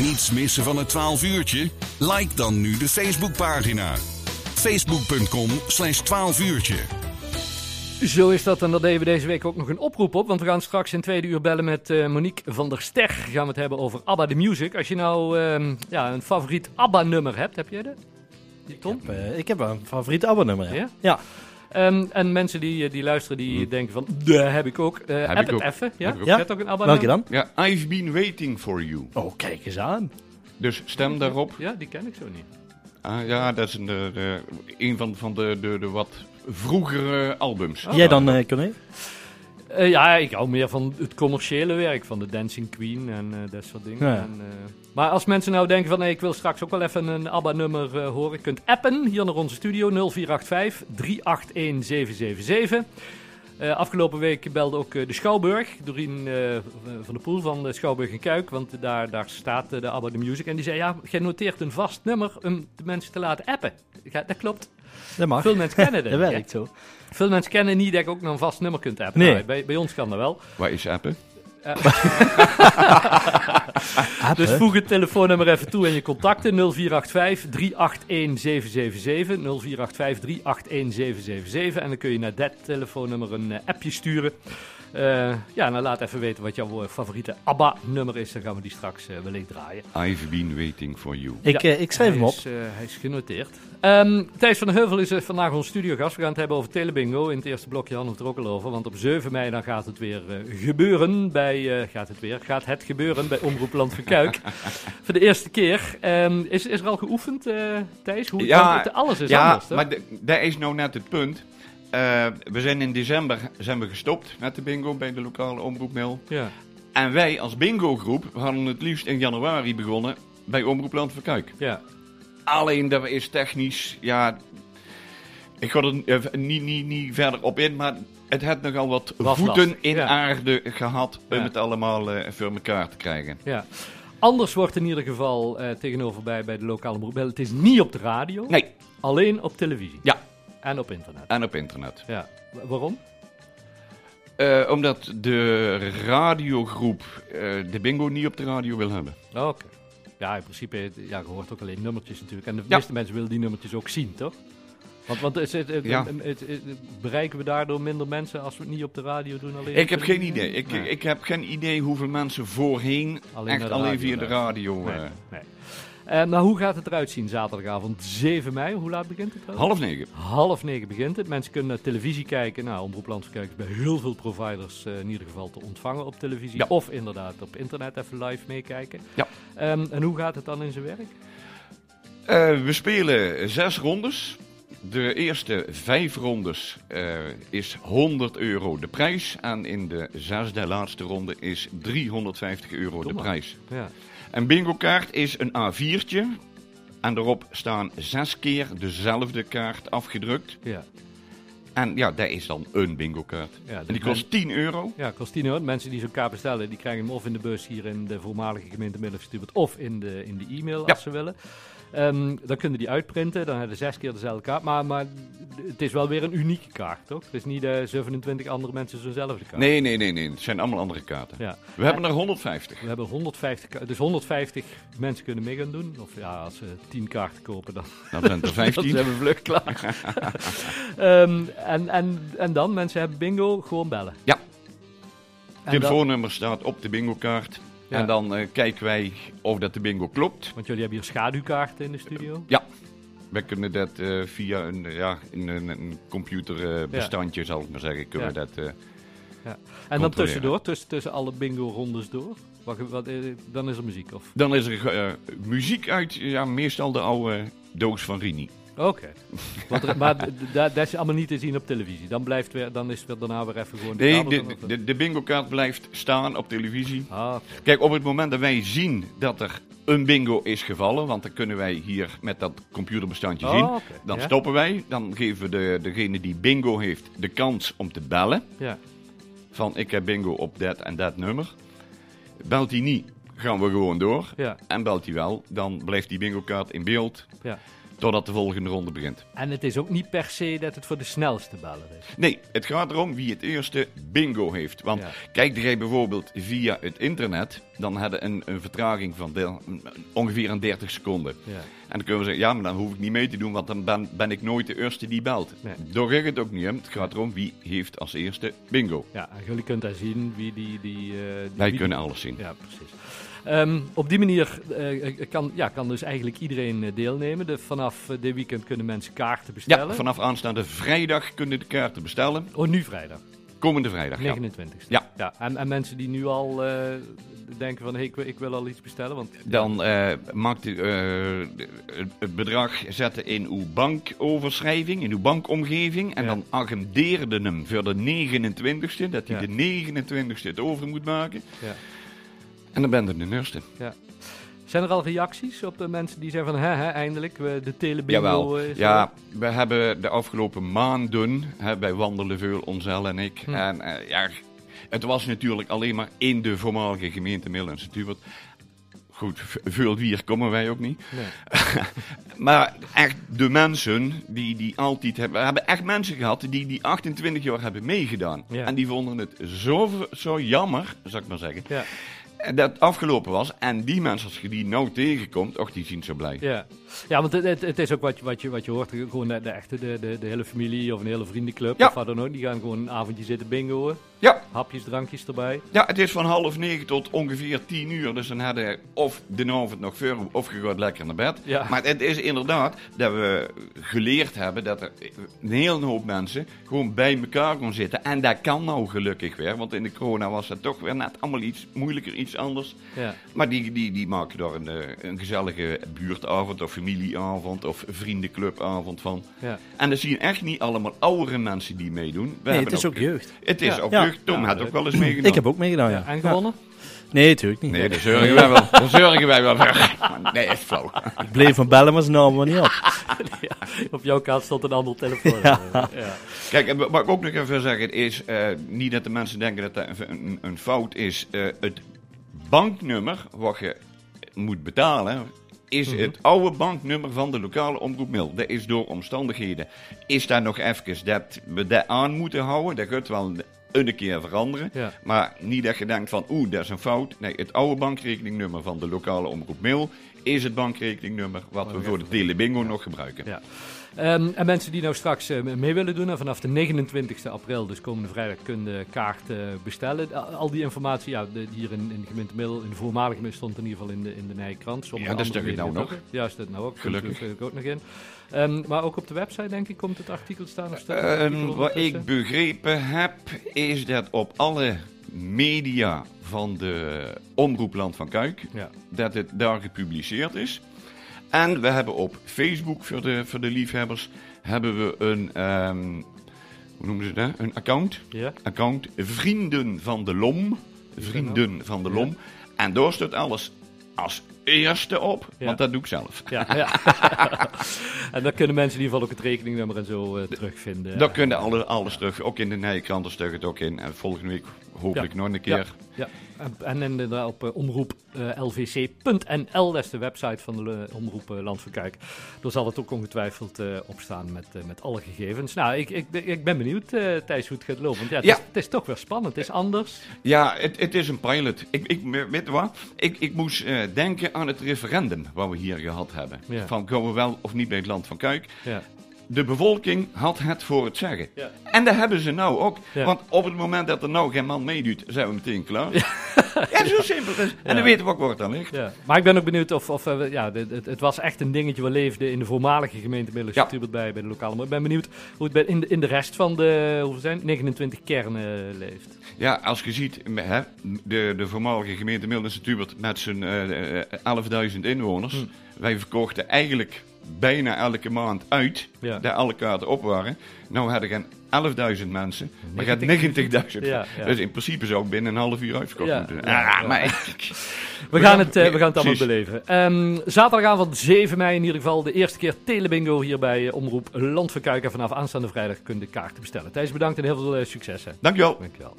niets missen van het 12 uurtje? Like dan nu de Facebookpagina. Facebook.com slash 12 uurtje. Zo is dat en daar deden we deze week ook nog een oproep op. Want we gaan straks in tweede uur bellen met eh, Monique van der Ster. Gaan we het hebben over ABBA the Music. Als je nou ehm, ja, een favoriet ABBA-nummer hebt, heb jij dat? Tom? Eh, ik heb wel een favoriet abonnummer. Ja? Ja? Ehm, en mensen die, eh, die luisteren, die denken van, daar heb ik ook. Uh, app ik het ook. even. Ja? Heb ik ook. Hebt ook een ABBA Welke dan? Ja, I've been waiting for you. Oh, kijk eens aan. Dus stem daarop. Ja, die ken ik zo niet. Ah, ja, dat is een, de, de- een van, van de, de, de wat vroegere albums. Oh. Jij dan, eh Corné? Eh, ja, ik hou meer van het commerciële werk, van de Dancing Queen en eh, dat soort dingen. Ja. En, eh, maar als mensen nou denken van, nee, ik wil straks ook wel even een ABBA-nummer horen, je kunt appen hier naar onze studio 0485 381 777. Eh, afgelopen week belde ook de Schouwburg, Doreen van der Poel van de Schouwburg en Kuik, want daar, daar staat de ABBA The Music. En die zei, ja, jij noteert een vast nummer om de mensen te laten appen. Ja, dat klopt. Dat mag. Veel mensen kennen dat. Dat werkt zo. Veel mensen kennen niet dat ik ook nog een vast nummer kunt appen. Nee. Nou, bij, bij ons kan dat wel. Waar is appen? Dus voeg het telefoonnummer even toe in je contacten. 0485 381 777. 0485 381 777. En dan kun je naar dat telefoonnummer een eh, appje sturen. Eh, ja, nou laat even weten wat jouw eh, favoriete ABBA-nummer is. Dan gaan we die straks eh, wellicht draaien. I've been waiting for you. Ik, Ja, ik schrijf hem op. Is, eh, hij is genoteerd. Ehm, Thijs van der Heuvel is vandaag ons studiogast. We gaan het hebben over Telebingo. In het eerste blokje hadden we het er ook al over. Want op 7 mei dan gaat het weer eh, gebeuren bij... eh, gaat het weer? Gaat het gebeuren bij Omroep Land van Kuik. Voor de eerste keer. Ehm, is, is er al geoefend, eh, Thijs? Hoe, Ja, want alles is ja, anders, toch? maar de- dat is nou net het punt. Eh, we zijn in december zijn we gestopt met de bingo bij de lokale omroepmail. Ja. En wij als bingo-groep hadden het liefst in januari begonnen bij Omroep Land van Kuik. Ja. Alleen dat is technisch, ja, ik ga er eh, niet, niet, niet verder op in, maar het heeft nogal wat Was voeten lastig, in ja. aarde gehad om Ja. het allemaal eh, voor elkaar te krijgen. ja. Anders wordt in ieder geval tegenover bij, bij de lokale omroep. Het is niet op de radio. Nee, Alleen op televisie. Ja. En op internet. en op internet. Ja. Wa- Waarom? Eh, omdat de radiogroep eh, de bingo niet op de radio wil hebben. Oké. Ja, in principe, ja, je hoort ook alleen nummertjes natuurlijk. En de Ja. meeste mensen willen die nummertjes ook zien, toch? Want, want is het, het- Ja. het- het- het- bereiken we daardoor minder mensen als we het niet op de radio doen? Alleen Ik heb geen idee. Ik, Nee. ik heb geen idee hoeveel mensen voorheen Alleen echt de alleen radio via de luisteren. radio. Nee, eh, nee. Eh, maar hoe gaat het eruit zien zaterdagavond 7 mei? Hoe laat begint het? trouwens? half negen. Half negen begint het. Mensen kunnen naar televisie kijken. Nou, Omroep Landskijk is bij heel veel providers eh, in ieder geval te ontvangen op televisie. Ja. Of inderdaad op internet even live meekijken. Ja. Ehm, en hoe gaat het dan in zijn werk? Eh, we spelen zes rondes. De eerste vijf rondes eh, is 100 euro de prijs. En in de zesde laatste ronde is 350 euro de prijs. Ja. Een bingo kaart is een A4'tje. En daarop staan zes keer dezelfde kaart afgedrukt. Ja. En ja, dat is dan een bingo kaart. Ja, en die kost 10 euro. Ja, kost 10 euro. Mensen die zo'n kaart bestellen, die krijgen hem of in de bus hier in de voormalige gemeente Middelstuurt of in de, in de e-mail Ja. als ze willen. Ehm, dan kunnen die uitprinten, dan hebben ze zes keer dezelfde kaart. Maar, maar het is wel weer een unieke kaart, toch? Het is niet eh 27 andere mensen zo'nzelfde kaart. Nee, nee, nee, nee. Het zijn allemaal andere kaarten. Ja. We hebben er 150. We hebben 150, ka- dus 150 mensen kunnen mee gaan doen. Of ja, als ze 10 kaarten kopen, dan, Dan zijn er dan 15. zijn we vlug klaar. Ehm, en, en, en dan, mensen hebben bingo, gewoon bellen. Ja. Dan- Telefoonnummer staat op de bingo kaart. Ja. En dan eh, kijken wij of dat de bingo klopt. Want jullie hebben hier schaduwkaarten in de studio. We kunnen dat eh, via een, eh, ja, in een, een computerbestandje, zal ik maar zeggen, kunnen Ja. we dat... eh, En dan tussendoor, tussen, tussen alle bingo-rondes door. Wat, wat, eh, dan is er muziek, of? Dan is er eh, muziek uit, ja, meestal de oude doos van Rini. Oké. Maar dat is allemaal niet te zien op televisie. Dan, blijft weer, dan is het daarna weer even gewoon... de Nee, de, de, de bingo kaart blijft staan op televisie. Ah, Kijk, op het moment dat wij zien dat er een bingo is gevallen, want dan kunnen wij hier met dat computerbestandje Oh, zien, dan Ja. stoppen wij. Dan geven we de, degene die bingo heeft de kans om te bellen. ja. Van ik heb bingo op dat en dat nummer. Belt hij niet, gaan we gewoon door. Ja. En belt hij wel, dan blijft die bingo kaart in beeld. Ja. Totdat de volgende ronde begint. En het is ook niet per se dat het voor de snelste beller is. Nee, het gaat erom wie het eerste bingo heeft. Want Ja. kijk jij bijvoorbeeld via het internet, dan hadden een, een vertraging van ongeveer een 30 seconden. Ja. En dan kunnen we zeggen, ja, maar dan hoef ik niet mee te doen, want dan ben, ben ik nooit de eerste die belt. Nee. Gaat het ook niet. Het gaat erom wie heeft als eerste bingo. Ja, en jullie kunt daar zien wie die... die, eh, die Wij wie- kunnen alles zien. Ja, precies. Ehm, op die manier eh, kan, ja, kan dus eigenlijk iedereen eh, deelnemen. De, vanaf eh, dit weekend kunnen mensen kaarten bestellen. Ja, vanaf aanstaande vrijdag kunnen de kaarten bestellen. Oh, nu vrijdag, Komende vrijdag, ja. 29 Ja. ja. En, en mensen die nu al eh, denken van, hey, ik, wil- ik wil al iets bestellen. Want, Dan eh maakt u, eh, het- bedrag zetten in uw bankoverschrijving, in uw bankomgeving. En Ja. dan agendeerde hem voor de 29ste, dat hij de 29ste het over moet maken. Ja. En dan ben je de eerste. Zijn er al reacties op de mensen die zeggen van, hè, hè, eindelijk, de telebingo Jawel. is er? Ja, we hebben de afgelopen maanden, hè, wij wandelen veel, Onzel en ik. Hm. En eh, ja, het was natuurlijk alleen maar in de voormalige gemeente Middel en. Goed, veel wier komen wij ook niet. Nee. Maar echt de mensen die, die altijd hebben... We hebben echt mensen gehad die die 28 jaar hebben meegedaan. Ja. En die vonden het zo, zo jammer, zou ik maar zeggen, Ja, dat afgelopen was. En die mensen, als je die nou tegenkomt, och, die zien zo blij. ja. ja want het, het, het is ook wat je, wat je, wat je hoort. Gewoon de, de echte, de, de, de hele familie of een hele vriendenclub Ja. of wat dan ook. Die gaan gewoon een avondje zitten bingoen. Ja, Hapjes, drankjes erbij. ja, het is van half negen tot ongeveer tien uur. Dus dan hadden of de avond nog voor of je gaat lekker naar bed. Ja. Maar het is inderdaad dat we geleerd hebben dat er een hele hoop mensen gewoon bij elkaar kon zitten. En dat kan nou gelukkig weer. Want in de corona was het toch weer net allemaal iets moeilijker, iets anders. Ja. Maar die, die, die maken daar een, eh, een gezellige buurtavond of familieavond of vriendenclubavond van. Ja. En dat zien echt niet allemaal oudere mensen die meedoen. We Nee, hebben het is ook jeugd. Het is Ja. ook Ja. Jeugd. Tom Ja, had ook wel eens meegedaan. Ik heb ook meegedaan, ja. En gewonnen? Nee, natuurlijk niet. Nee, daar zeuren wij wel. Daar zeuren wij wel. Nee, echt flauw. Ik bleef van bellen, maar ze namen me niet op. ja, op jouw kaart stond een ander telefoon. ja. Ja. Kijk, en wat ik ook nog even zeggen is, eh, niet dat de mensen denken dat dat een, een, een fout is. Eh, het banknummer wat je moet betalen, is het oude banknummer van de lokale omroep Mil. Dat is door omstandigheden. Is daar nog even dat we dat aan moeten houden? Dat gaat wel een keer veranderen. Ja. Maar niet dat je denkt van, oeh, dat is een fout. Nee, het oude bankrekeningnummer van de lokale omroep Mil is het bankrekeningnummer wat we voor de telebingo nog gebruiken. Ja. Ehm, en mensen die nou straks eh, mee willen doen, en vanaf de 29 april, dus komende vrijdag, kunnen kaarten bestellen. Al, al die informatie, ja, de- hier in, in de gemeente Middel, in de voormalige stond in ieder geval in de, in de Nijkrant. Sommige Ja, dat staat er nou gemeenten ook. Ja, staat nou ook. Gelukkig. Komt er ook nog in. Ehm, maar ook op de website, denk ik, komt het artikel staan. Of staat Eh, artikel wat ik begrepen heb, is dat op alle media van de Omroep Land van Kuik, Ja. dat het daar gepubliceerd is. En we hebben op Facebook, voor de, voor de liefhebbers, hebben we een, ehm, hoe noemen ze dat? Een account. Ja? Account Vrienden van de Lom. Vrienden van de Lom. En daar staat alles als eerste op, Ja. want dat doe ik zelf. Ja, ja. en dan kunnen mensen in ieder geval ook het rekeningnummer en zo eh, terugvinden. Daar kunnen alle, alles terug. Ook in de Nijkranten staat het ook in. En volgende week hopelijk nog een keer. Ja, en, en inderdaad op eh, omroep eh, lvc.nl, dat is de website van de eh, omroep eh, Land van Kuik. Daar zal het ook ongetwijfeld eh, op staan met, eh, met alle gegevens. Nou, ik, ik, ben- ik ben benieuwd, eh Thijs, hoe het gaat lopen. Want ja, het, Ja. Is, het is toch weer spannend, het is anders. Ja, het, het is een pilot. Ik, ik, weet wat? Ik, ik moest eh, denken aan het referendum wat we hier gehad hebben. Ja. Van komen we wel of niet bij het land van Kuik. Ja. De bevolking had het voor het zeggen. Ja. En dat hebben ze nou ook. Ja. Want op het moment dat er nou geen man meedoet, zijn we meteen klaar. Ja, zo simpel is het. En dan weten we ook waar het aan ligt. Ja. Maar ik ben ook benieuwd of, of eh, ja, dit- het, het was echt een dingetje wat leefde in de voormalige gemeente Middellandse bij, bij de lokale. Maar ik ben benieuwd hoe het bij, in, de, in de rest van de hoeveel zijn, het? 29 kernen leeft. Ja, als je ziet, hè, de, de voormalige gemeente Mildense Tubert met zijn eh, eh, 11.000 inwoners. Hm. Wij verkochten eigenlijk bijna elke maand uit, Ja. daar alle kaarten op waren. Nou hadden geen 11.000 mensen, maar gaat 90.000. 90.000. Ja, ja. Dus in principe zou ik binnen een half uur uitverkocht Ja, moeten. Ah, ja. maar We gaan het, eh, we gaan het allemaal beleven. Ehm, zaterdagavond 7 mei in ieder geval de eerste keer Telebingo hier bij eh, Omroep Land van Kuik. En vanaf aanstaande vrijdag kun je de kaarten bestellen. Thijs, bedankt en heel veel succes. Hè. dankjewel. Dankjewel.